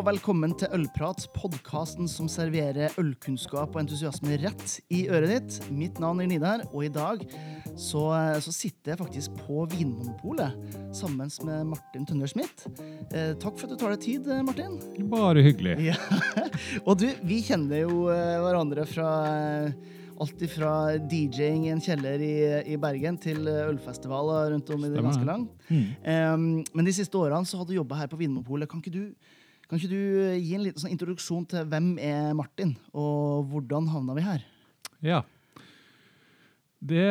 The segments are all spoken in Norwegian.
og velkommen til Ølprat, podkasten som serverer ølkunnskap og entusiasme rett i øret ditt. Mitt navn er Nidar, og i dag så, så sitter jeg faktisk på Vinmonopolet sammen med Martin Tønder Smith. Eh, takk for at du tar deg tid, eh, Martin. Bare hyggelig. Ja. og du, vi kjenner jo eh, hverandre fra eh, Alt fra DJ-ing i en kjeller i, i, Bergen til ølfestivaler rundt om i det ganske land. Mm. Um, men de siste årene så har du jobba her på Vinmonopolet. Kan ikke du kan ikke du gi en liten sånn introduksjon til hvem er Martin, og hvordan havna vi her? Ja. Det,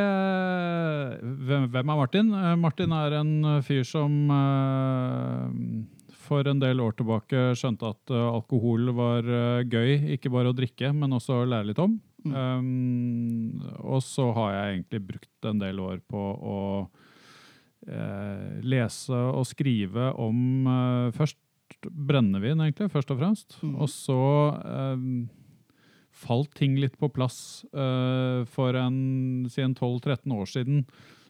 hvem, er Martin? Eh, Martin er en fyr som uh, for en del år tilbake skjønte at uh, alkohol var uh, gøy. Ikke bare å drikke, men også å lære litt om. Mm. Um, og så har jeg egentlig brukt en del år på å lese og skrive om først brennevin, egentlig, først og fremst. Mm. Og så eh, falt ting litt på plass eh, for en, en 12-13 år siden,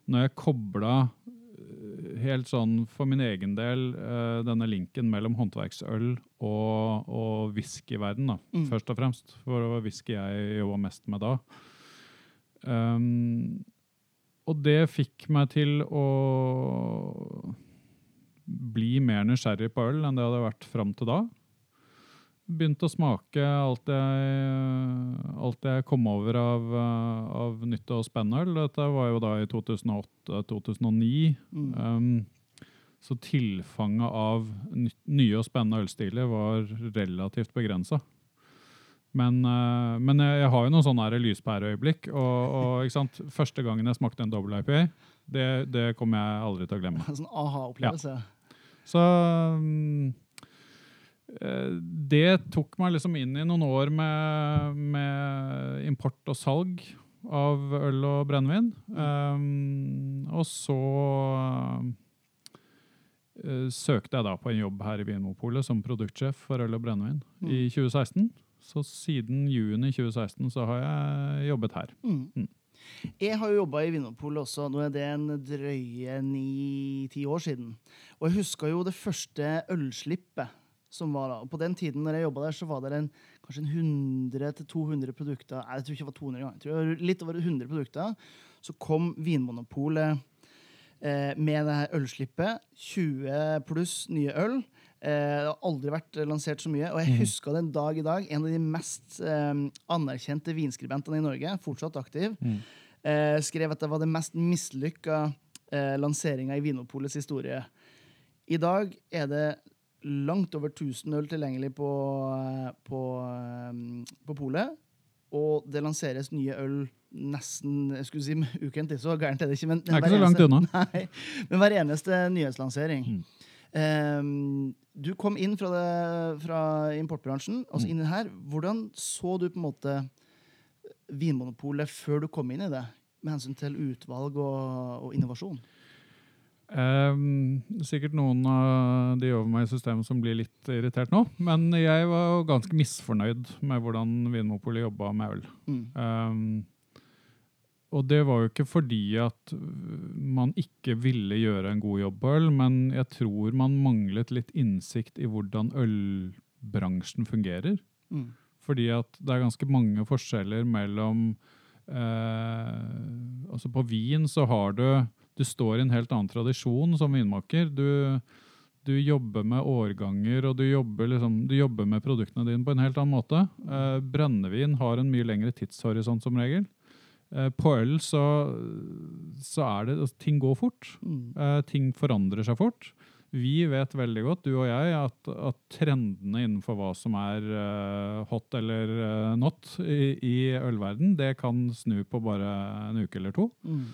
når jeg kobla eh, helt sånn for min egen del eh, denne linken mellom håndverksøl og, og whiskyverden, da, mm. først og fremst. For det var whisky jeg jobba mest med da. Um, og det fikk meg til å bli mer nysgjerrig på øl enn det hadde vært fram til da. Begynte å smake alt jeg, alt jeg kom over av, av nytt og spennende øl. Dette var jo da i 2008-2009. Mm. Um, så tilfanget av nye og spennende ølstiler var relativt begrensa. Men, uh, men jeg, jeg, har jo noen sånne lyspæreøyeblikk. Og, og Første gangen jeg smakte en double IPA, det, det kommer jeg aldri til å glemme. En sånn aha-opplevelse. Ja. Så um, det tok meg liksom inn i noen år med, med import og salg av øl og brennevin. Um, og så uh, søkte jeg da på en jobb her i Vinmopolet som produktsjef for øl og brennevin mm. i 2016. Så siden juni 2016 så har jeg jobbet her. Mm. Mm. Jeg har jo jobba i Vinmonopolet også. Nå er det en drøye ni-ti år siden. Og jeg husker jo det første ølslippet som var da. Og på den tiden når jeg jobba der, så var det en, kanskje en 100-200 produkter. Nei, jeg tror ikke det var 200 ganger. Jeg tror det var litt over 100 produkter. Så kom Vinmonopolet eh, med det her ølslippet. 20 pluss nye øl. Eh, det har aldri vært lansert så mye. Og jeg mhm. husker den dag i dag. En av de mest eh, anerkjente vinskribentene i Norge, fortsatt aktiv, mm. Eh, skrev at det var den mest mislykka eh, lanseringa i Vinopolets historie. I dag er det langt over 1000 øl tilgjengelig på, eh, på, eh, på polet. Og det lanseres nye øl nesten jeg skulle si ukentlig. Så gærent er det ikke. Men, det er ikke så langt unna. Nei, men hver eneste nyhetslansering. Mm. Um, du kom inn fra, det, fra importbransjen, altså mm. inn her. Hvordan så du på en måte Vinmonopolet før du kom inn i det, med hensyn til utvalg og, og innovasjon? Um, sikkert noen av de over meg i systemet som blir litt irritert nå. Men jeg var ganske misfornøyd med hvordan Vinmonopolet jobba med øl. Mm. Um, og det var jo ikke fordi at man ikke ville gjøre en god jobb på øl, men jeg tror man manglet litt innsikt i hvordan ølbransjen fungerer. Mm. Fordi at det er ganske mange forskjeller mellom eh, Altså på vin så har du Du står i en helt annen tradisjon som vinmaker. Du, du jobber med årganger, og du jobber, liksom, du jobber, med produktene dine på en helt annen måte. Eh, brennevin har en mye lengre tidshorisont som regel. Eh, på øl så, så, er det altså, Ting går fort. Mm. Uh, ting forandrer seg fort. Vi vet veldig godt, du og jeg, at, at trendene innenfor hva som er uh, hot eller uh, not i, i, ølverden, det kan snu på bare en uke eller to. Mm.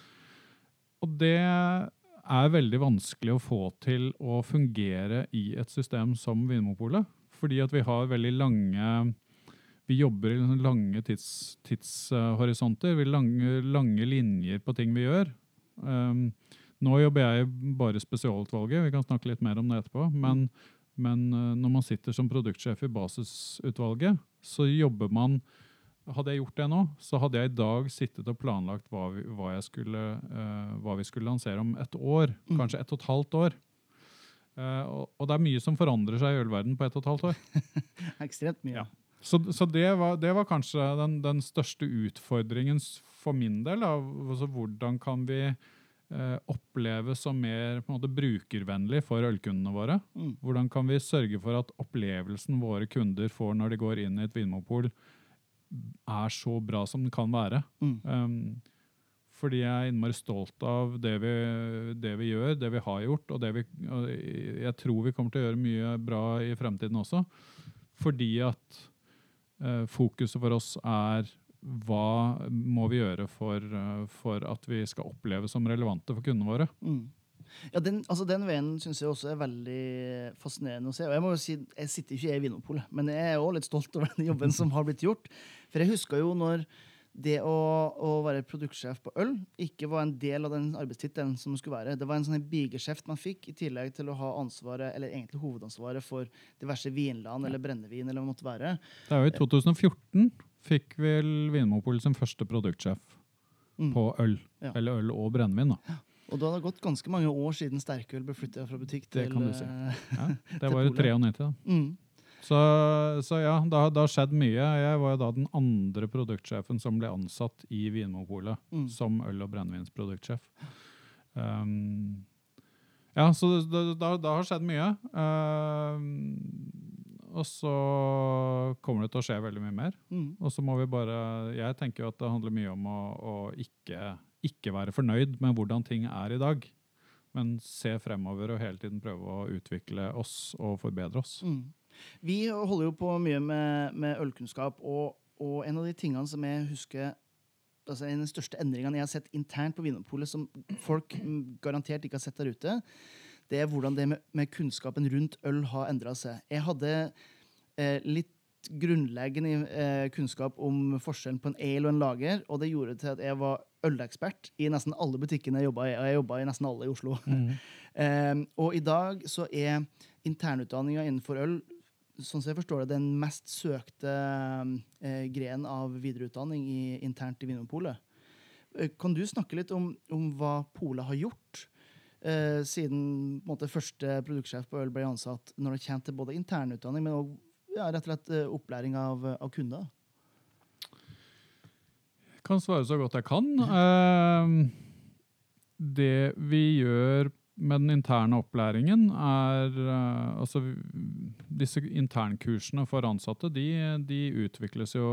Og det er veldig vanskelig å få til å fungere i et system som Vinmonopolet. Fordi at vi har veldig lange vi jobber i lange tids, tidshorisonter. Vi lange, lange linjer på ting vi gjør. Um, nå jobber jeg bare spesialutvalget, vi kan snakke litt mer om det etterpå. Men, men uh, når man sitter som produktsjef i basisutvalget, så jobber man Hadde jeg gjort det nå, så hadde jeg i dag sittet og planlagt hva vi, hva skulle, uh, hva vi skulle lansere om et år. Mm. Kanskje et og et halvt år. Uh, og, og det er mye som forandrer seg i ølverden på ett og et halvt år. Ekstremt mye. Ja. Så, så det, var, det var kanskje den, den største utfordringen for min del. Altså, hvordan kan vi eh, oppleve som mer på en måte, brukervennlig for ølkundene våre? Mm. Hvordan kan vi sørge for at opplevelsen våre kunder får når de går inn i et vinmonopol, er så bra som den kan være? Mm. Um, fordi jeg er innmari stolt av det vi, det vi gjør, det vi har gjort, og det vi og Jeg tror vi kommer til å gjøre mye bra i fremtiden også. Fordi at uh, fokuset for oss er hva må vi gjøre for, eh, for at vi skal oppleve som relevante for kundene våre. Mm. Ja, den, altså den veien syns jeg også er veldig fascinerende å se. Og jeg må jo si, jeg sitter ikke i Vinmonopolet, men jeg er òg litt stolt over den jobben som har blitt gjort. For jeg husker jo når det å, å være produktsjef på øl ikke var en del av den arbeidstittelen som det skulle være. Det var en sånn bigeskjeft man fikk, i tillegg til å ha ansvaret, eller egentlig hovedansvaret for diverse vinland eller brennevin. eller hva det måtte være. Det er jo I 2014 fikk vel Vinmonopol som første produktsjef Mm. på øl. Ja. Eller øl og brennevin. da. Og da hadde det gått ganske mange år siden sterkøl ble flytta fra butikk Det til kan du si. eh, Ja, det var i 93. da. mm. Så, så ja, det har, skjedd mye. Jeg var jo da den andre produktsjefen som ble ansatt i Vinmonopolet Mm. som øl- og brennevinsproduktsjef. Um, ja, så det, da, det, har- det skjedd mye. Um, og så kommer det til å skje veldig mye mer. Mm. Og så må vi bare Jeg tenker jo at det handler mye om å, å ikke, ikke være fornøyd med hvordan ting er i dag. Men se fremover og hele tiden prøve å utvikle oss og forbedre oss. Mm. Vi holder jo på mye med, med ølkunnskap, og, og en av de tingene som jeg husker altså En av de største endringene jeg har sett internt på Vinmonopolet, som folk garantert ikke har sett der ute, det er hvordan det med, med kunnskapen rundt øl har endra seg. Jeg hadde eh, litt grunnleggende eh, kunnskap om forskjellen på en ale og en lager, og det gjorde til at jeg var ølekspert i nesten alle butikkene jeg jobba i, og jeg jobba i nesten alle i Oslo. Eh, og i dag så er internutdanninga innenfor øl sånn som jeg forstår det, den mest søkte eh, grenen av videreutdanning i, internt i Vinmonopolet. Eh, kan du snakke litt om, om hva Polet har gjort eh, siden måte, første produktsjef på øl ble ansatt, når det kommer til både internutdanning, men òg ja, rett og slett eh, opplæring av, av kunder? kan svare så godt jeg kan. Eh, det vi gjør med den interne opplæringen, er eh, Altså, disse internkursene for ansatte, de, de utvikles jo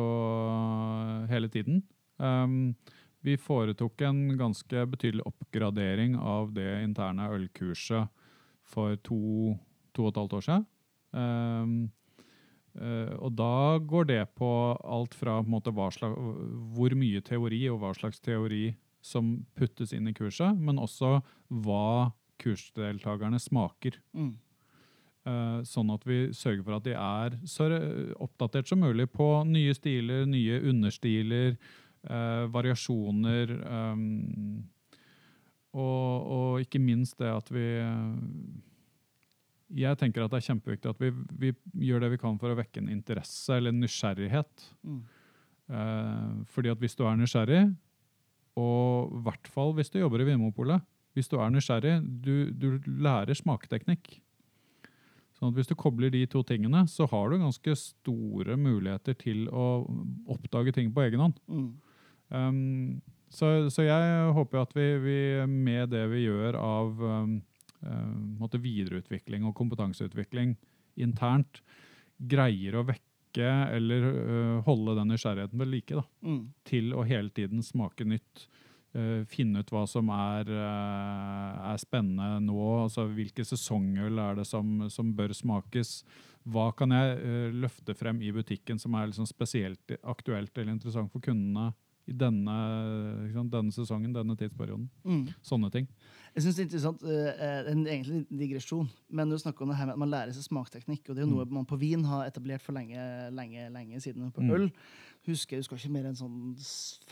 hele tiden. Um, vi foretok en ganske betydelig oppgradering av det interne ølkurset for to, to og et halvt år siden. Um, uh, og da går det på alt fra på måte, hva slag, hvor mye teori og hva slags teori som puttes inn i kurset, men også hva kursdeltakerne smaker. Mm. Uh, sånn at vi sørger for at de er så oppdatert som mulig på nye stiler, nye understiler, eh, variasjoner. ehm, og, og ikke minst det at vi Jeg tenker at det er kjempeviktig at vi, vi gjør det vi kan for å vekke en interesse eller en nysgjerrighet. Mm. Eh, fordi at hvis du er nysgjerrig, og i hvert fall hvis du jobber i Vinmonopolet, hvis du er nysgjerrig, du, du lærer smaketeknikk. Sånn at hvis du kobler de to tingene, så har du ganske store muligheter til å oppdage ting på egen hånd. Mm. Um, så, så jeg håper at vi, vi med det vi gjør av um, um, måte videreutvikling og kompetanseutvikling internt, greier å vekke eller uh, holde den nysgjerrigheten ved like. da Mm. til å hele tiden smake nytt. Uh, finne ut hva som er, uh, er spennende nå. altså Hvilke sesongøl er det som, som bør smakes? Hva kan jeg løfte frem i butikken som er liksom spesielt aktuelt eller interessant for kundene i denne, sant, denne sesongen, denne tidsperioden? Mm. Sånne ting. Jeg synes det er interessant, uh, en egentlig en digresjon, men du snakker om det her med at man lærer seg smakteknikk, og det er jo noe man på vin har etablert for lenge, lenge, lenge siden. På Mm. Husker jeg husker ikke mer enn sånn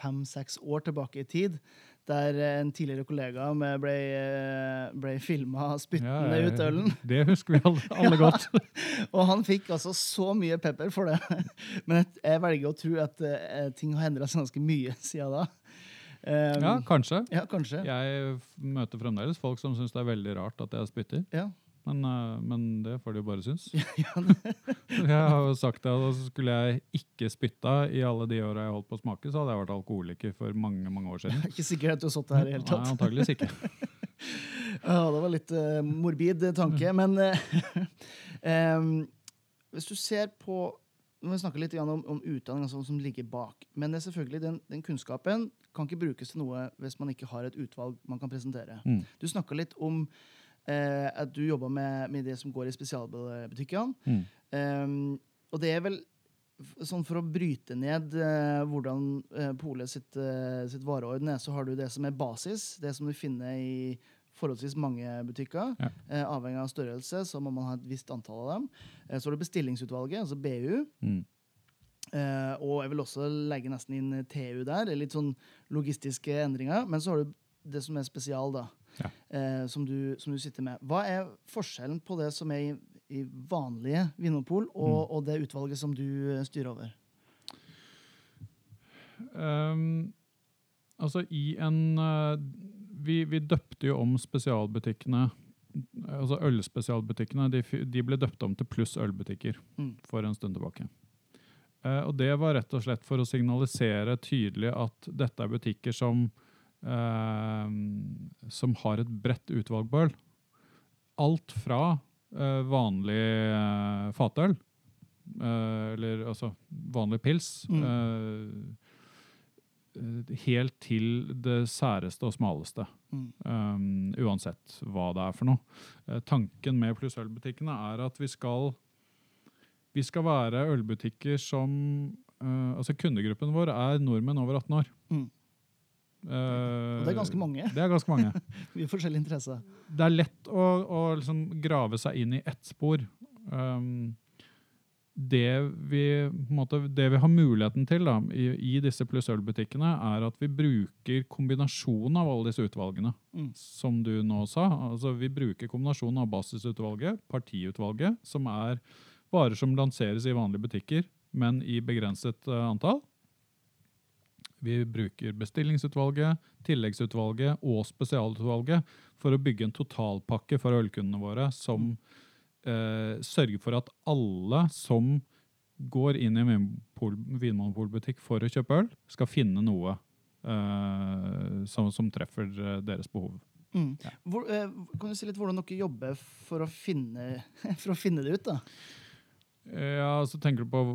fem-seks år tilbake i tid, der eh, en tidligere kollega med ble, eh, ble filma spyttende Ja, ut ølen. Det husker vi alle, alle Ja. godt. Og han fikk altså så mye pepper for det. Men jeg, jeg velger å tro at eh, ting har endra seg ganske mye siden da. Um, Ja, kanskje. ja, kanskje. Jeg møter fremdeles folk som syns det er veldig rart at jeg spytter. Ja. Men, eh, men det får de jo bare synes. Jeg har jo sagt det, og så skulle jeg ikke spytta i alle de åra jeg holdt på å smake, så hadde jeg vært alkoholiker for mange mange år siden. Ikke sikkert at du har sittet her i hele hele Nei, tatt. antageligvis ikke. Ja, det var litt uh, morbid tanke, men uh, um, hvis du ser på vi snakker litt om, om utdanning sånn som ligger bak, men det er selvfølgelig den, den kunnskapen kan ikke brukes til noe hvis man ikke har et utvalg man kan presentere. Mm. Du snakka litt om at du jobber med, med det som går i spesialbutikkene. Mm. Um, og det er vel sånn for å bryte ned uh, hvordan uh, Polet sitt, uh, sitt vareorden er, så har du det som er basis, det som du finner i forholdsvis mange butikker. Ja. Uh, avhengig av størrelse så må man ha et visst antall av dem. Eh, så har du bestillingsutvalget, altså BU. Mm. Eh, og jeg vil også legge nesten inn TU der. er Litt sånn logistiske endringer. Men så har du det som er spesial, da. Ja. Eh, som, du, som du sitter med. Hva er forskjellen på det som er i, i vanlige vinopol, og, Mm. og det utvalget som du eh, styrer over? Um, altså i en uh, vi, vi døpte jo om spesialbutikkene Altså ølspesialbutikkene de, de ble døpt om til pluss ølbutikker Mm. for en stund tilbake. Uh, og det var rett og slett for å signalisere tydelig at dette er butikker som som har et bredt utvalg på øl. Alt fra eh, vanlig eh, fatøl, eh, eller altså vanlig pils, Mm. eh, eh, helt til det særeste og smaleste. Mm. Um, uansett hva det er for noe. Eh, tanken med plussølbutikkene er at vi skal vi skal være ølbutikker som uh, Altså kundegruppen vår er nordmenn over 18 år. Mm. Eh, Og det er ganske mange. Det er ganske mange. Mye forskjellig interesse. Det er lett å, å liksom grave seg inn i ett spor. Um, det, vi, måte, det vi har muligheten til da, i, i disse pluss øl-butikkene, er at vi bruker kombinasjonen av alle disse utvalgene. Mm. Som du nå sa. Altså, vi bruker kombinasjonen av basisutvalget, partiutvalget, som er varer som lanseres i vanlige butikker, men i begrenset uh, antall. Vi bruker bestillingsutvalget, tilleggsutvalget og spesialutvalget for å bygge en totalpakke for ølkundene våre som eh, sørger for at alle som går inn i en vinmonopolbutikk for å kjøpe øl, skal finne noe eh, som, som treffer eh, deres behov. Mm. Ja. Hvor, eh, kan du si litt hvordan dere jobber for å finne, for å finne det ut? da? Ja, så tenker du på å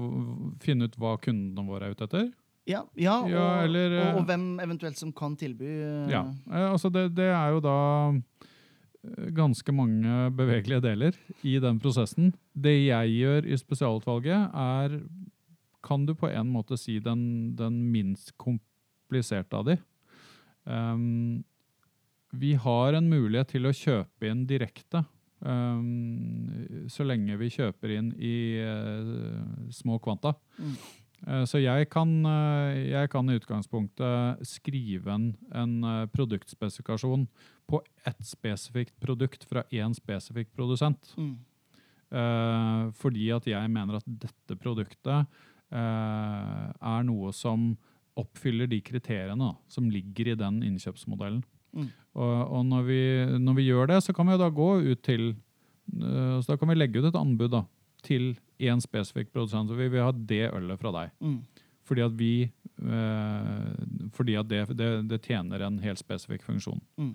finne ut hva kundene våre er ute etter? Ja, ja, og, Ja, eller, og, eh, og hvem eventuelt som kan tilby. eh, Ja, eh, altså det, det er jo da eh, ganske mange bevegelige deler i den prosessen. Det jeg gjør i spesialutvalget, er kan du på en måte si den, den minst kompliserte av de. Um, vi har en mulighet til å kjøpe inn direkte. Um, så lenge vi kjøper inn i uh, små kvanta. Mm. Eh, Så jeg kan, eh, jeg kan i utgangspunktet skrive en, en eh, produktspesifikasjon på ett spesifikt produkt fra én spesifikk produsent. Mm. Eh, fordi at jeg mener at dette produktet eh, er noe som oppfyller de kriteriene da, som ligger i den innkjøpsmodellen. Mm. Og, og når, vi, når vi gjør det, så kan vi da gå ut til Så da kan vi legge ut et anbud da, til én spesifikk produsent. Så vi vil ha det ølet fra deg. Mm. Fordi at vi eh, Fordi at det, det, det tjener en helt spesifikk funksjon. Mm.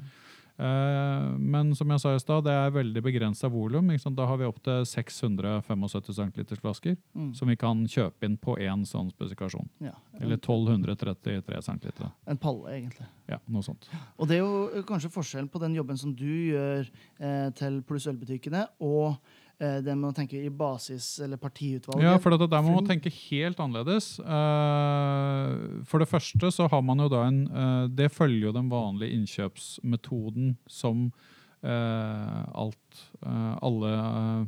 Eh, men som jeg sa i stad, det er veldig begrensa volum. Da har vi opptil 675 cm flasker Mm. som vi kan kjøpe inn på én sånn spesifikasjon. Ja, Eller 1233 cm. En palle, egentlig. Ja, noe sånt. Og det er jo kanskje forskjellen på den jobben som du gjør eh, til pluss ølbutikkene, og det med å tenke i basis- eller partiutvalget. Ja, for der må man tenke helt annerledes. Eh, for det første så har man jo da en eh, Det følger jo den vanlige innkjøpsmetoden som eh, alt eh, alle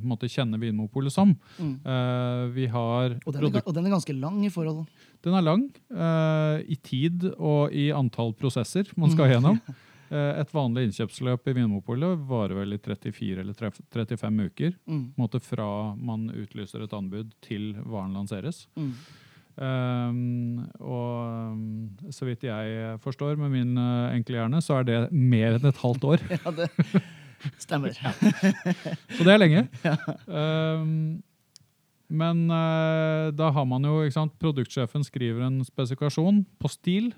måtte kjenne Vinmopolet som. Mm. Eh, vi har Og, den er, og den er ganske lang i forhold. Den er lang eh, i tid og i antall prosesser man skal gjennom. Eh, et vanlig innkjøpsløp i Vinmonopolet varer vel i 34 eller 35 uker. Mm. måte Fra man utlyser et anbud til varen lanseres. Mm. Um, og um, så vidt jeg forstår med min uh, enkle hjerne, så er det mer enn et halvt år. Ja, det, Stemmer. Så det er lenge. Um, men uh, da har man jo ikke sant, Produktsjefen skriver en spesifikasjon på stil.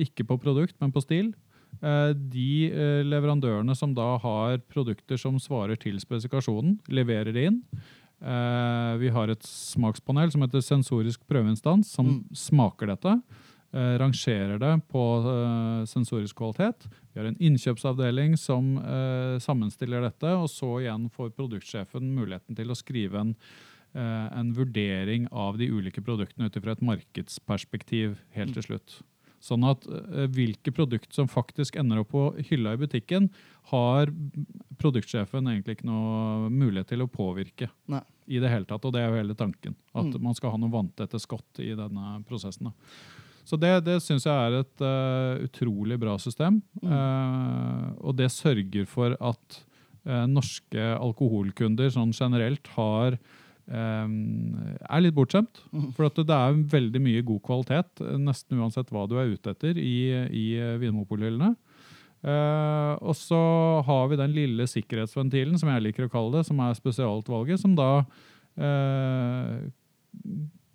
Ikke på produkt, men på stil. Uh, de uh, leverandørene som da har produkter som svarer til spesifikasjonen, leverer det inn. Uh, vi har et smakspanel som heter sensorisk prøveinstans, som Mm. smaker dette. Rangerer det på sensorisk kvalitet. Vi har en innkjøpsavdeling som sammenstiller dette, og så igjen får produktsjefen muligheten til å skrive en, en vurdering av de ulike produktene ut ifra et markedsperspektiv helt til slutt. Sånn at uh, hvilke produkt som faktisk ender opp på hylla i butikken, har produktsjefen egentlig ikke noe mulighet til å påvirke Nei. i det hele tatt. Og det er jo hele tanken. At Mm. man skal ha noe vanntette skott i denne prosessen. Da. Så det, det syns jeg er et uh, utrolig bra system. Mm. Uh, og det sørger for at uh, norske alkoholkunder sånn generelt har eh, er litt bortskjemt. Mhm. For at det er veldig mye god kvalitet, eh, nesten uansett hva du er ute etter, i, i eh, vinmonopolhyllene. Uh, og så har vi den lille sikkerhetsventilen, som jeg liker å kalle det, som er spesialutvalget, som da eh,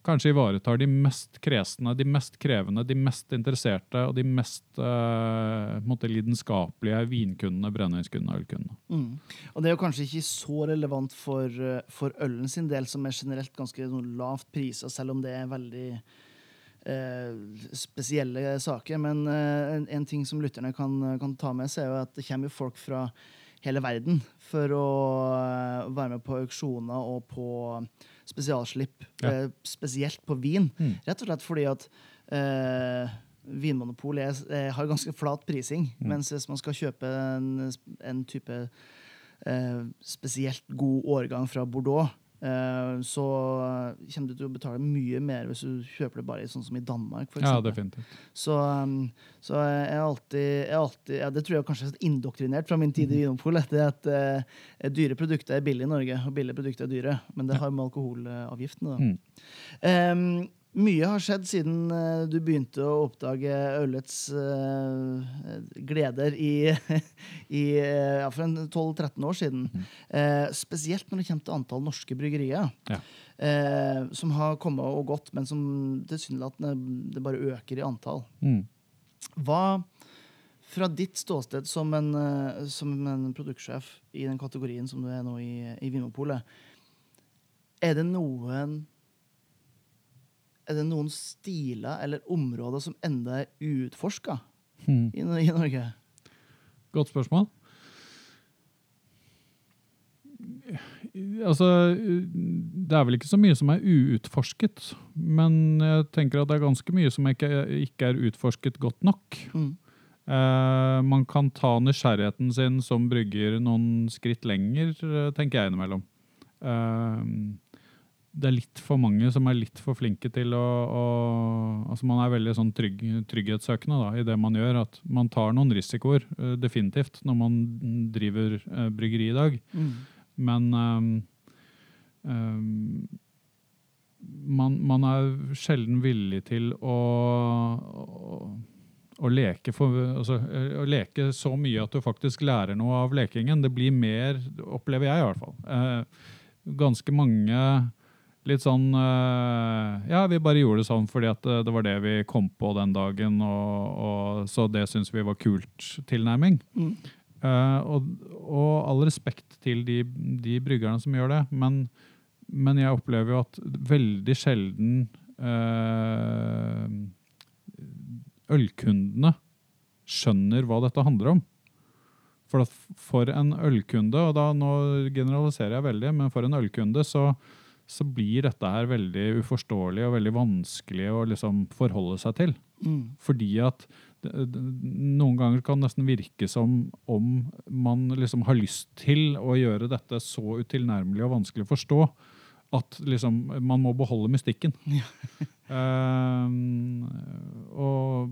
kanskje ivaretar de mest kresne, de mest krevende, de mest interesserte og de mest eh, måte lidenskapelige vinkundene, brennevinskundene og ølkundene. Mm. Og det er jo kanskje ikke så relevant for, eh, for ølen sin del, som er generelt ganske sånn lavt priser, selv om det er veldig eh, spesielle saker. Men eh, en, en ting som lytterne kan, kan ta med seg, er jo at det kommer folk fra hele verden for å eh, være med på auksjoner og på spesialslipp, Ja. eh, spesielt på vin. Mm. Rett og slett fordi at eh, Vinmonopolet er, er, har ganske flat prising, Mm. mens hvis man skal kjøpe en, en type eh, spesielt god årgang fra Bordeaux, eh, så kommer du til å betale mye mer hvis du kjøper det bare i sånn som i Danmark. For Ja, eksempel. definitivt. Så, um, så jeg er alltid, jeg er alltid ja, Det tror jeg kanskje er indoktrinert fra min tid Mhm. i Vinopol. Det at eh, dyre produkter er billige i Norge, og billige produkter er dyre. Men det har med alkoholavgiftene, da. Mm. Um, mye har skjedd siden eh, du begynte å oppdage ølets uh, gleder i, i eh, ja, for en 12-13 år siden. Eh, spesielt når det kommer til antall norske bryggerier. Ja. Uh, som har kommet og gått, men som tilsynelatende det bare øker i antall. Mm. Hva, fra ditt ståsted som en, som en produktsjef i den kategorien som du er nå i, i Vinmonopolet, er det noen Er det noen stiler eller områder som enda er uutforska hmm. i, i Norge? Godt spørsmål. Altså, det er vel ikke så mye som er uutforsket, men jeg tenker at det er ganske mye som ikke, ikke er utforsket godt nok. Mm. Eh, man kan ta nysgjerrigheten sin som brygger noen skritt lenger, eh, tenker jeg innimellom. Eh, det er litt for mange som er litt for flinke til å, å Altså man er veldig sånn trygg, trygghetssøkende da, i det man gjør. At man tar noen risikoer, eh, definitivt, når man driver eh, bryggeri i dag. Mm. Men um, um, man, man er sjelden villig til å, å, å leke for, altså, eh, å leke så mye at du faktisk lærer noe av lekingen. Det blir mer, opplever jeg i hvert fall. Eh, ganske mange litt sånn eh, Ja, vi bare gjorde det sånn fordi at det, det var det vi kom på den dagen, og, og så det syns vi var kult-tilnærming. Mm. Uh, og, og all respekt til de, de bryggerne som gjør det, men, men jeg opplever jo at veldig sjelden uh, ølkundene skjønner hva dette handler om. For, at for en ølkunde, og da nå generaliserer jeg veldig, men for en ølkunde så, så blir dette her veldig uforståelig og veldig vanskelig å liksom forholde seg til. Mm. Fordi at noen ganger kan det nesten virke som om man liksom har lyst til å gjøre dette så utilnærmelig og vanskelig å forstå at liksom man må beholde mystikken. Ehm, og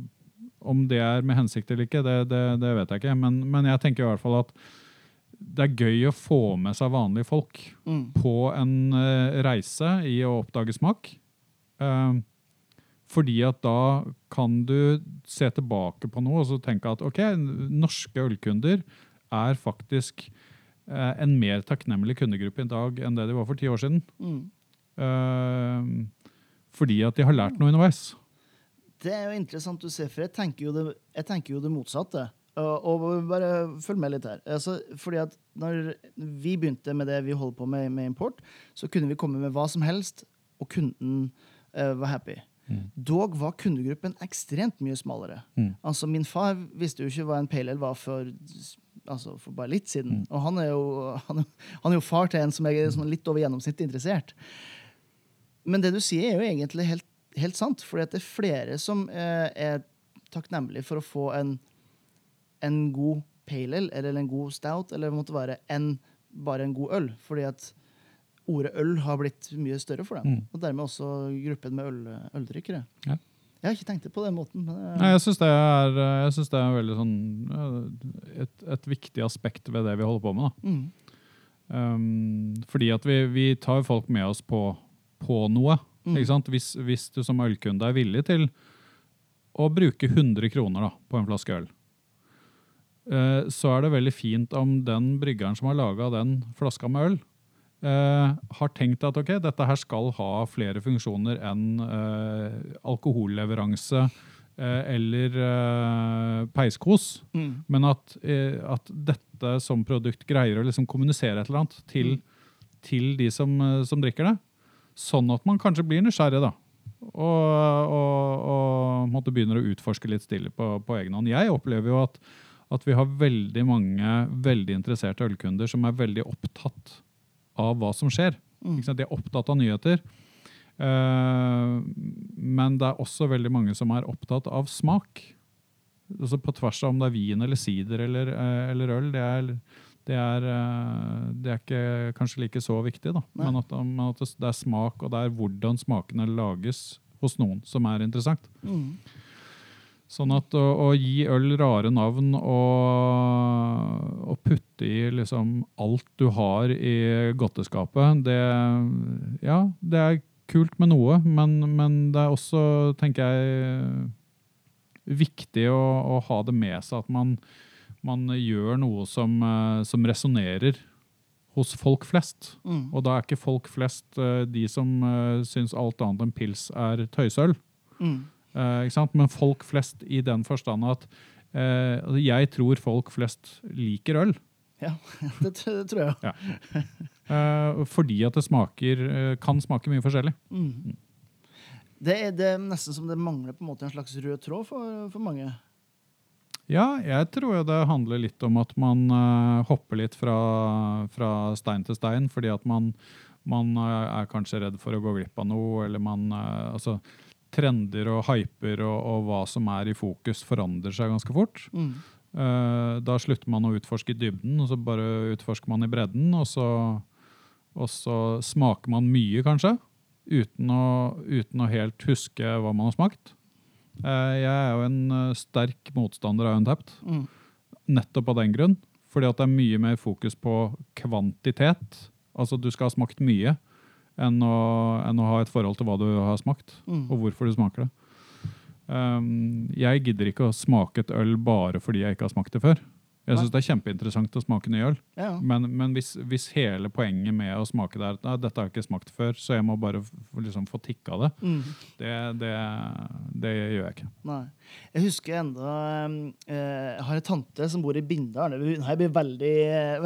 om det er med hensikt eller ikke, det, det, det vet jeg ikke. Men, men jeg tenker i hvert fall at det er gøy å få med seg vanlige folk Mm. på en uh, reise i å oppdage smak. Uh, fordi at da kan du se tilbake på noe og så tenke at ok, norske ølkunder er faktisk uh, en mer takknemlig kundegruppe i dag enn det de var for ti år siden. Mm. Fordi at de har lært noe underveis. Det er jo interessant du ser, for jeg tenker jo det, jeg tenker jo det motsatte. Og, og bare følg med litt her. Altså, fordi at når vi begynte med det vi holder på med med import, så kunne vi komme med hva som helst, og kunden uh, var happy. Mm. Dog var kundegruppen ekstremt mye smalere. Mm. Altså, Min far visste jo ikke hva en pale ale var for, altså, for bare litt siden. Mm. Og han er, jo, han, han er jo far til en som er sånn litt over gjennomsnittet interessert. Men det du sier, er jo egentlig helt, helt sant. at det er flere som eh, er takknemlige for å få en, en god pale ale eller en god stout eller det måtte være, enn bare en god øl. Fordi at ordet øl har blitt mye større for dem. Mm. Og dermed også gruppen med øl, øldrikkere. Ja. Jeg har ikke tenkt det på den måten. Nei, jeg syns det, er- jeg synes det er veldig sånn eh, et, et viktig aspekt ved det vi holder på med. da. mm, Um, fordi at vi, vi tar folk med oss på, på noe. Mm. Ikke sant? Hvis, hvis du som ølkunde er villig til å bruke 100 kroner da, på en flaske øl, så er det veldig fint om den bryggeren som har laga den flaska med øl, eh, har tenkt at ok, dette her skal ha flere funksjoner enn eh, alkoholleveranse eh, eller eh, peiskos. mm, Men at, eh, at dette som produkt greier å liksom kommunisere et eller annet til, til de som, eh, som drikker det. Sånn at man kanskje blir nysgjerrig, da. Og, og, og måtte begynner å utforske litt stille på, på egen hånd. Jeg opplever jo at, at vi har veldig mange veldig interesserte ølkunder som er veldig opptatt av hva som skjer. mm. De er opptatt av nyheter. Uh, men det er også veldig mange som er opptatt av smak. Altså på tvers av om det er vin eller sider eller, uh, eller øl. Det er, det, er, uh, det er ikke kanskje like så viktig, da. Men at, men at det er smak, og det er hvordan smakene lages hos noen, som er interessant. Mm. Sånn at å, å gi øl rare navn og, og putte i liksom alt du har i godteskapet, det, ja, det er kult med noe, men, men det er også, tenker jeg, viktig å, å ha det med seg at man, man gjør noe som, eh, som resonnerer hos folk flest. Mm. Og da er ikke folk flest eh, de som uh, syns alt annet enn pils er tøysøl. Mm. Eh? Men folk flest i den forstand at eh, altså, jeg tror folk flest liker øl. Det, det tror jeg. eh, fordi at det smaker, kan smake mye forskjellig. Mm. Det, er, det er nesten som det mangler på en en slags rød tråd for, for mange. Ja, jeg tror det handler litt om at man hopper litt fra, fra stein til stein, fordi at man, man er kanskje redd for å gå glipp av noe, eller man altså, Trender og hyper og, og hva som er i fokus, forandrer seg ganske fort. Mm. Uh, da slutter man å utforske i dybden, og så bare utforsker man i bredden. Og så, og så smaker man mye, kanskje, uten å, uten å helt huske hva man har smakt. Uh, jeg er jo en eh, sterk motstander av Untapped, Mm. nettopp av den grunn. Fordi at det er mye mer fokus på kvantitet. Altså du skal ha smakt mye, enn å, enn å ha et forhold til hva du har smakt Mm. og hvorfor du smaker det. Um, jeg gidder ikke å smake et øl bare fordi jeg ikke har smakt det før. Jeg syns det er kjempeinteressant å smake ny øl, Ja. men, men hvis, hvis hele poenget med å smake det er at dette har jeg ikke smakt før, så jeg må bare liksom få tikka det, Mm. det, det, det gjør jeg ikke. Nei. Jeg husker enda eh, Jeg har en tante som bor i Bindal. Det her blir veldig,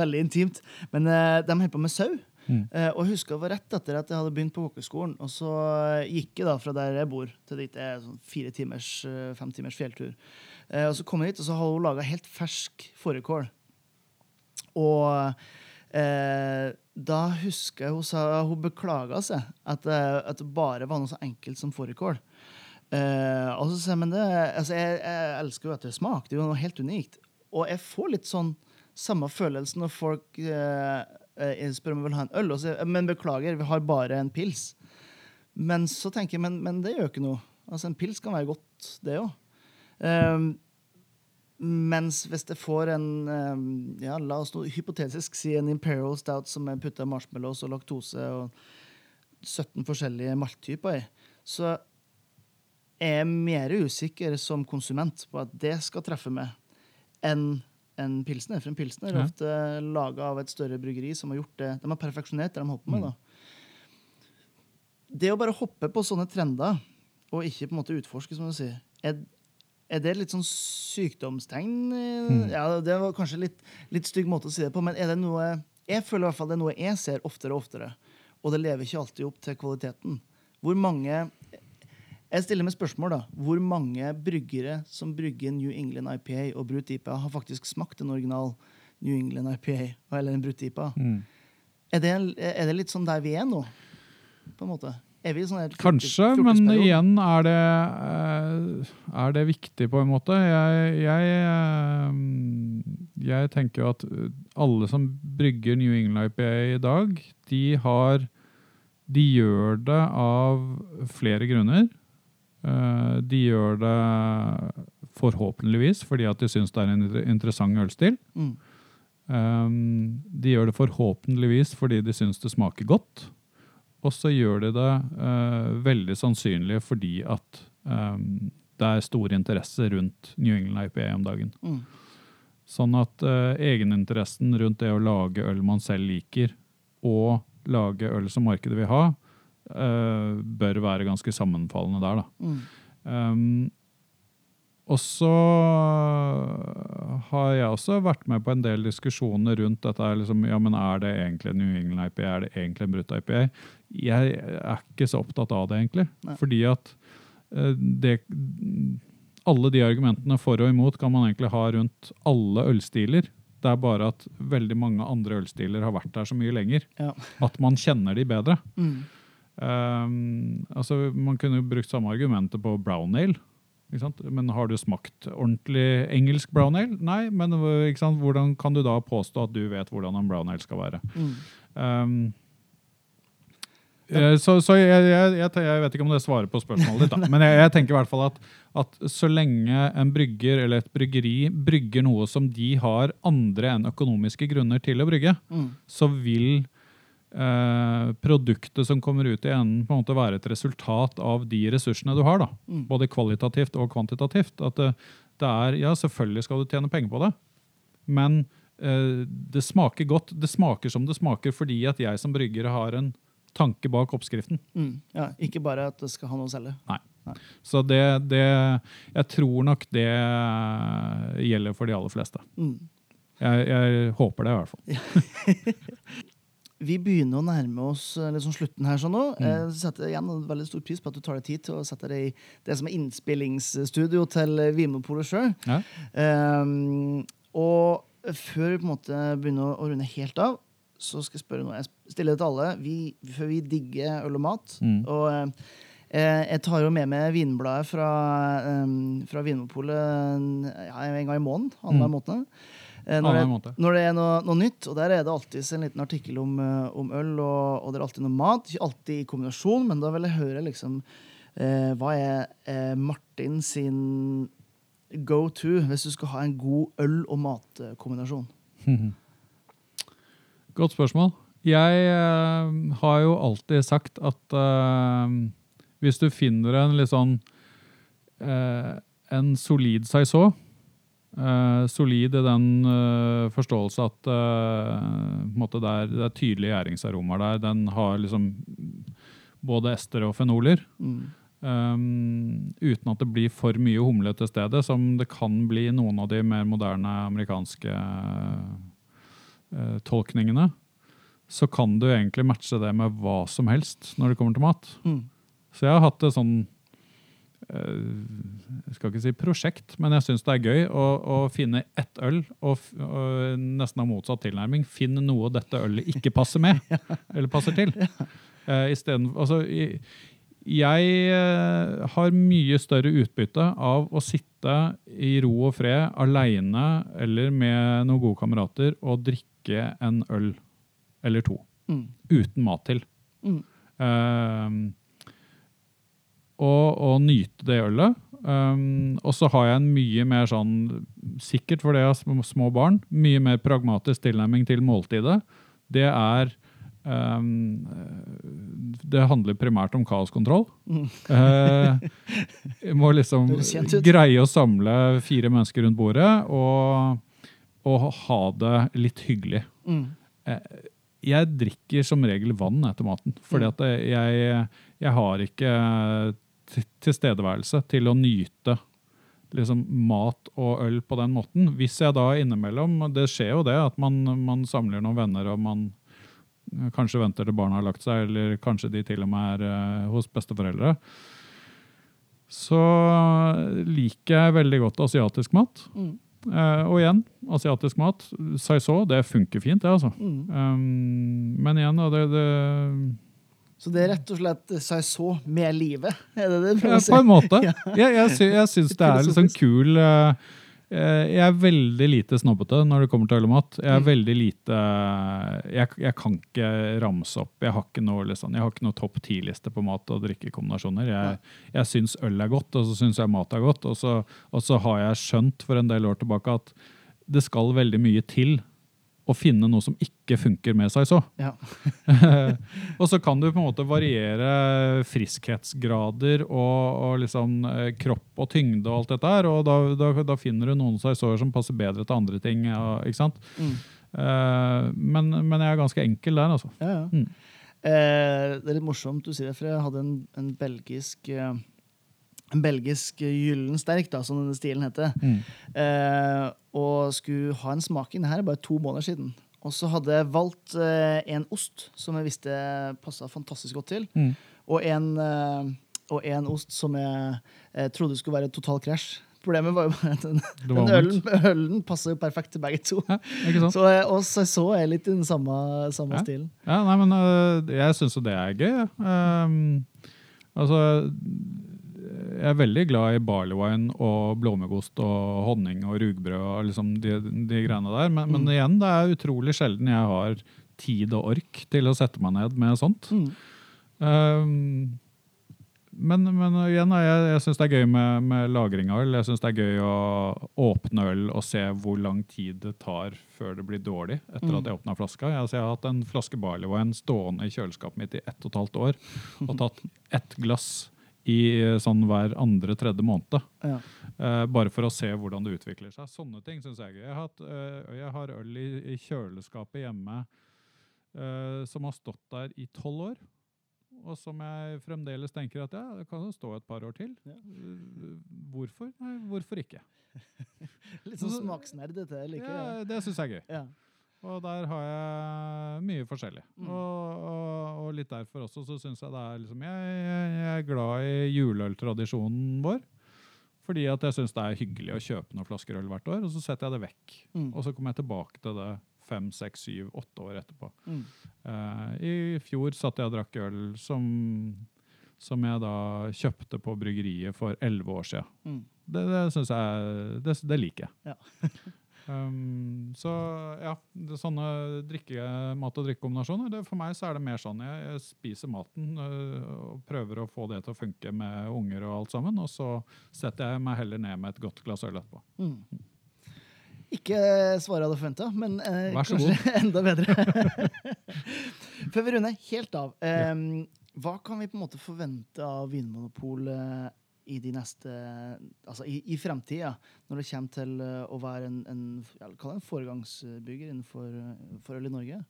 veldig intimt. Men eh, de holder på med sau. Mm. Eh, og jeg husker det var rett etter at jeg hadde begynt på kokkeskolen. Og så gikk jeg da fra der jeg bor, til dit er sånn fire timers, eh, fem timers fjelltur. Eh, og så kom jeg hit, og så har hun laga helt fersk fårikål. Og eh, da husker jeg hun sa hun beklaga seg. At, eh, at det bare var noe så enkelt som fårikål. Eh, og så sier jeg, men det, altså jeg, jeg elsker jo at det smaker. Det er jo noe helt unikt. Og jeg får litt sånn samme følelse når folk eh, eh, spør om jeg vil ha en øl. Og så, men beklager, vi har bare en pils. Men så tenker jeg, men, men det gjør ikke noe. Altså En pils kan være godt, det òg. mens hvis jeg får en um, ja, La oss noe, hypotetisk si en Imperial Stout som er putta marshmallows og laktose og 17 forskjellige malttyper i, så er jeg mer usikker som konsument på at det skal treffe meg, enn en pilsner. For en pilsner er Ja. ofte laga av et større bryggeri som har gjort det. De har perfeksjonert det de holder på med. Mm. da. Det å bare hoppe på sånne trender, og ikke på en måte utforske, som du sier, er, er det litt sånn sykdomstegn? Mm. Ja, Det var kanskje litt, litt stygg måte å si det på, men er det noe Jeg føler i hvert fall det er noe jeg ser oftere og oftere, og det lever ikke alltid opp til kvaliteten. Hvor mange jeg stiller meg spørsmål da, Hvor mange bryggere som brygger New England IPA og Brut IPA, har faktisk smakt en original New England IPA eller en Brut IPA? Mm. Er det, er det litt sånn der vi er nå? På en måte? Er vi sånn Kanskje, men igjen er det, eh, er det viktig på en måte. Jeg, jeg, eh, jeg tenker jo at alle som brygger New England IPA i dag, de har De gjør det av flere grunner. Eh, De gjør det forhåpentligvis fordi at de syns det er en interessant ølstil. Mm. Um, de gjør det forhåpentligvis fordi de syns det smaker godt. Og så gjør de det uh, veldig sannsynlig fordi at um, det er stor interesse rundt New England IPA om dagen. Mm. Sånn at uh, egeninteressen rundt det å lage øl man selv liker, og lage øl som markedet vil ha, bør være ganske sammenfallende der. da. Mm. Um, og så har jeg også vært med på en del diskusjoner rundt dette. Liksom, ja, men Er det egentlig en New England IPA? Er det egentlig en brutt IPA? Jeg er ikke så opptatt av det, egentlig. Nei. Fordi at eh, det Alle de argumentene for og imot kan man egentlig ha rundt alle ølstiler. Det er bare at veldig mange andre ølstiler har vært der så mye lenger Ja. at man kjenner de bedre. Mm. Um, altså, man kunne jo brukt samme argumentet på brown ale. Ikke sant? Men har du smakt ordentlig engelsk brown ale? Nei, men øh, ikke sant? hvordan kan du da påstå at du vet hvordan en brown ale skal være? Mm. Um, ja. så så jeg, jeg, jeg, jeg vet ikke om det svarer på spørsmålet ditt, da. men jeg, jeg tenker i hvert fall at, at så lenge en brygger eller et bryggeri brygger noe som de har andre enn økonomiske grunner til å brygge, Mm. så vil eh, produktet som kommer ut i enden, på en måte være et resultat av de ressursene du har. da, Mm. Både kvalitativt og kvantitativt. At det, det er, ja, Selvfølgelig skal du tjene penger på det, men eh, det smaker godt. Det smaker som det smaker fordi at jeg som brygger har en tanke bak oppskriften. Mm. Ja, ikke bare at det skal ha noe å selge. Så det, det Jeg tror nok det gjelder for de aller fleste. Mm. Jeg, jeg håper det, i hvert fall. Vi begynner å nærme oss liksom slutten her. sånn nå. Mm. Jeg setter igjen en veldig stor pris på at du tar deg tid til å sette deg i det som er innspillingsstudio til Vimopolet Vinmonopolet sjøl. Ja. Um, og før vi på en måte begynner å- runde helt av, så skal jeg spørre noe. Jeg stiller det til alle. Vi, før vi digger øl og mat. Mm. Og eh, jeg tar jo med meg vinbladet fra, um, fra Vinmonopolet ja, en gang i måneden. Annenhver Mm. måned. Eh, når, det, når det er noe, noe nytt, og der er det alltid en liten artikkel om, eh, om øl, og, og det er alltid noe mat. Ikke alltid i kombinasjon, men da vil jeg høre liksom eh, Hva er eh, Martin sin go to hvis du skal ha en god øl- og matkombinasjon? Godt spørsmål. Jeg eh, har jo alltid sagt at eh, hvis du finner en litt sånn eh, En solid saison eh, Solid i den uh, forståelse at uh, på måte det, er, tydelige gjæringsaromaer der. Den har liksom både ester og fenoler. Mm. Um, uten at det blir for mye humle til stedet, som det kan bli i noen av de mer moderne amerikanske uh, tolkningene, så kan du egentlig matche det med hva som helst når det kommer til mat. Mm. Så jeg har hatt det sånn eh, Jeg skal ikke si prosjekt, men jeg syns det er gøy å, å finne ett øl og, og nesten ha motsatt tilnærming. Finn noe dette ølet ikke passer med, eller passer til. Uh, altså, jeg eh, har mye større utbytte av å sitte i ro og fred aleine eller med noen gode kamerater og drikke en øl eller to Mm. uten mat til. Mm. Ehm, og, og nyte det ølet. Um, og så har jeg en mye mer sånn, sikkert fordi jeg har små barn, mye mer pragmatisk tilnærming til måltidet. Det er Um, Det handler primært om kaoskontroll. Mm. uh, jeg må liksom greie å samle fire mennesker rundt bordet og og ha det litt hyggelig. Mm. Jeg drikker som regel vann etter maten, fordi Mm. at jeg, jeg har ikke tilstedeværelse til å nyte liksom, mat og øl på den måten. Hvis jeg da innimellom Det skjer jo det at man, man samler noen venner og man eh, kanskje venter til barna har lagt seg, eller kanskje de til og med er eh, hos besteforeldre. Så liker jeg veldig godt asiatisk mat. Mm. Eh, og igjen, asiatisk mat. Saiså, det funker fint, det, altså. Mm. Um, men igjen, da, det, det Så det er rett og slett saison med livet? Er det det du ja, prøver å si? På en måte. Jeg, jeg, sy jeg syns det er litt sånn kul eh, eh, Jeg er veldig lite snobbete når det kommer til øl og mat. Jeg er Mm. veldig lite jeg, jeg kan ikke ramse opp. Jeg har ikke noe, liksom, jeg har ikke noe topp ti-liste på mat- og drikkekombinasjoner. Jeg, jeg syns øl er godt, og så syns jeg mat er godt. Og så, og så har jeg skjønt for en del år tilbake at det skal veldig mye til å finne noe som ikke funker med seg så. Ja. og så kan du på en måte variere friskhetsgrader og, og liksom eh, kropp og tyngde og alt dette her, og da, da, da finner du noen saisoer som passer bedre til andre ting. Ja, ikke sant? Mm. Uh, men, men jeg er ganske enkel der, altså. Ja, ja. Mm. Eh, det er litt morsomt du sier det, for jeg hadde en, en belgisk eh, en belgisk gyllensterk, da, som denne stilen heter. Eh, og skulle ha en smak inn her er bare to måneder siden. Og så hadde jeg valgt eh, en ost som jeg visste passa fantastisk godt til. Mm. Og, en, eh, og en ost som jeg jeg trodde skulle være total krasj. Problemet var jo bare at den, den ølen, ølen passer jo perfekt til begge to. Ja. Så, eh, og så er litt i den samme, samme Ja. stilen. Ja, nei, men uh, jeg syns jo det er gøy. jeg. Um, altså Jeg er veldig glad i barleywine og blåmuggost og honning og rugbrød og liksom de, de greiene der. Men, men Mm. igjen, det er utrolig sjelden jeg har tid og ork til å sette meg ned med sånt. Mm. Um, men, men igjen, jeg, jeg syns det er gøy med, med lagring av øl. Jeg syns det er gøy å åpne øl og se hvor lang tid det tar før det blir dårlig etter Mm. at jeg åpna flaska. Jeg, altså, jeg har hatt en flaske barleywine stående i kjøleskapet mitt i ett og et halvt år og tatt ett glass i eh, sånn hver andre-tredje måned. Ja. Uh, bare for å se hvordan det utvikler seg. Sånne ting syns jeg er gøy. Jeg har, hatt, eh, jeg har øl i, i kjøleskapet hjemme uh, som har stått der i tolv år. Og som jeg fremdeles tenker at ja, det kan stå et par år til. Ja. Hvorfor? Nei, hvorfor ikke? Litt sånn smaksnerd, dette. Ja, det. det syns jeg er gøy. Ja. Og der har jeg mye forskjellig. Mm. Og, og, og litt derfor også så syns jeg det er liksom jeg, jeg, jeg er glad i juleøltradisjonen vår. Fordi at jeg syns det er hyggelig å kjøpe noen flasker øl hvert år, og så setter jeg det vekk. Mm. Og så kommer jeg tilbake til det fem, seks, syv, åtte år etterpå. Mm. Eh, I fjor satt jeg og drakk øl som, som jeg da kjøpte på bryggeriet for elleve år siden. Mm. Det, det syns jeg Det, det liker jeg. Ja. um, så ja, det, er sånne drikke, mat- og drikkekombinasjoner det, For meg så er det mer sånn jeg, jeg spiser maten uh, og prøver å få det til å funke med unger og alt sammen, og så setter jeg meg heller ned med et godt glass øl etterpå. Mm. Ikke svaret jeg hadde forventa, men eh, kanskje enda bedre. Før vi runder helt av, eh, hva kan vi på en måte forvente av Vinmonopolet i de neste Altså i, i fremtida, når det kommer til eh, å være en, en, en foregangsbygger innenfor eh, for øl i Norge?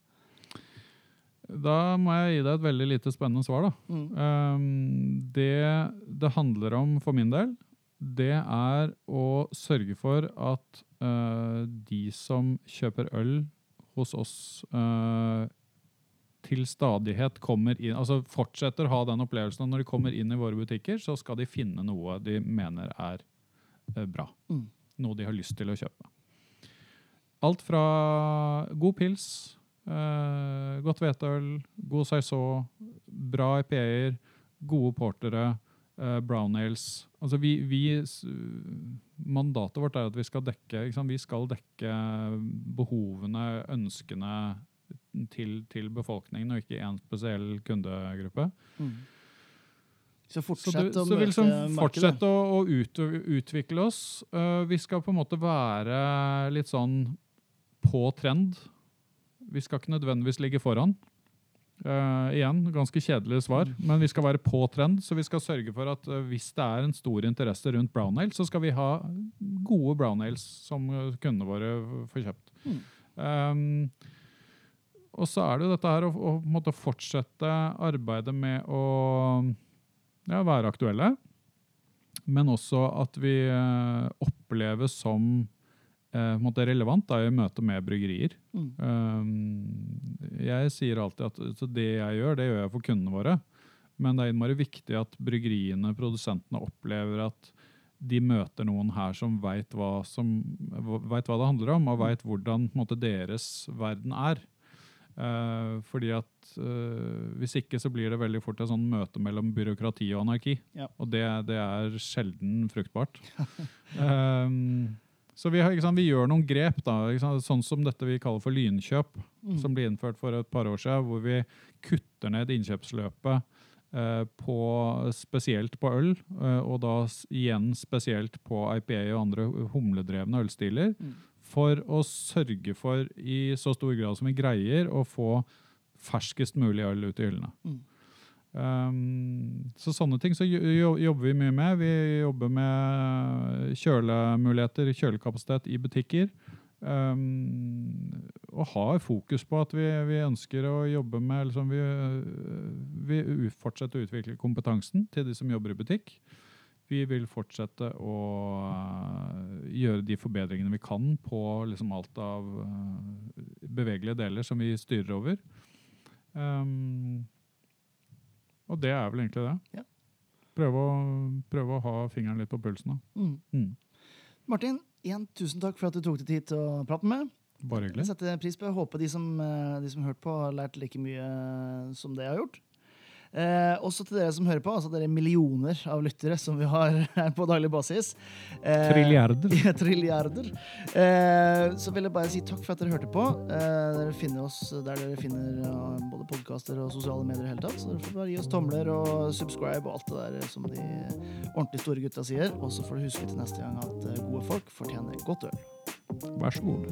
Da må jeg gi deg et veldig lite spennende svar. da. Mm. Um, det det handler om for min del, det er å sørge for at uh, de som kjøper øl hos oss uh, til stadighet kommer inn, altså fortsetter å ha den opplevelsen Og når de kommer inn i våre butikker, så skal de finne noe de mener er uh, bra. Mm. Noe de har lyst til å kjøpe. Alt fra god pils, eh, godt hvetøl, god saison, bra IPA-er, gode portere, eh, brown ales. Altså vi, vi, mandatet vårt er at vi skal dekke, vi skal dekke behovene, ønskene til, til befolkningen, og ikke én spesiell kundegruppe. Mm. Så Så, å så vi liksom fortsette å, å ut, utvikle oss. Uh, vi skal på en måte være litt sånn på trend. Vi skal ikke nødvendigvis ligge foran. Uh, igjen, ganske kjedelig svar, men vi skal være på trend. Så vi skal sørge for at uh, hvis det er en stor interesse rundt brown ale, så skal vi ha gode brown ales som kundene våre får kjøpt. Mm. Um, og så er det jo dette her å, å måtte fortsette arbeidet med å ja, være aktuelle, men også at vi eh, oppleves som eh, relevant da, i møte med bryggerier. Mm. Um, jeg sier alltid at så det jeg gjør, det gjør jeg for kundene våre. Men det er innmari viktig at bryggeriene, produsentene, opplever at de møter noen her som veit hva, hva det handler om, og veit hvordan måte, deres verden er. Eh, fordi at uh, Hvis ikke så blir det veldig fort et sånn møte mellom byråkrati og anarki. Ja. Og det, det er sjelden fruktbart. um, så vi, har, sant, vi gjør noen grep, da, sant, sånn som dette vi kaller for lynkjøp, Mm. som ble innført for et par år siden, hvor vi kutter ned innkjøpsløpet eh, på, spesielt på øl, og da igjen spesielt på IPA og andre humledrevne ølstiler, Mm. For å sørge for i så stor grad som vi greier å få ferskest mulig øl ut i hyllene. Mm. Um, så sånne ting så jo- jo- jobber vi mye med. Vi jobber med kjølemuligheter, kjølekapasitet i butikker. Um, og har fokus på at vi, vi ønsker å jobbe med liksom vi, vi fortsetter å utvikle kompetansen til de som jobber i butikk. Vi vil fortsette å uh, gjøre de forbedringene vi kan på liksom alt av uh, bevegelige deler som vi styrer over. Um, og det er vel egentlig det. Ja. Prøve, å, prøve å ha fingeren litt på pulsen. Mm. Mm. Martin, igjen tusen takk for at du tok deg tid til å prate med Bare Bare Jeg hyggelig. setter pris på. Jeg håper de som, eh, de som hørte på, har lært like mye eh, som det jeg har gjort. Eh, også til dere som hører på, altså dere millioner av lyttere som vi har her på daglig basis. Eh, Trilliarder. Ja, trilliarder. Eh, så vil jeg bare si takk for at dere hørte på. Eh, dere finner oss der dere finner både podkaster og sosiale medier. i hele tatt. Så dere får bare gi oss tomler og subscribe og alt det der som de ordentlig store gutta sier. Og så får du huske til neste gang at eh, gode folk fortjener godt øl. Vær så god.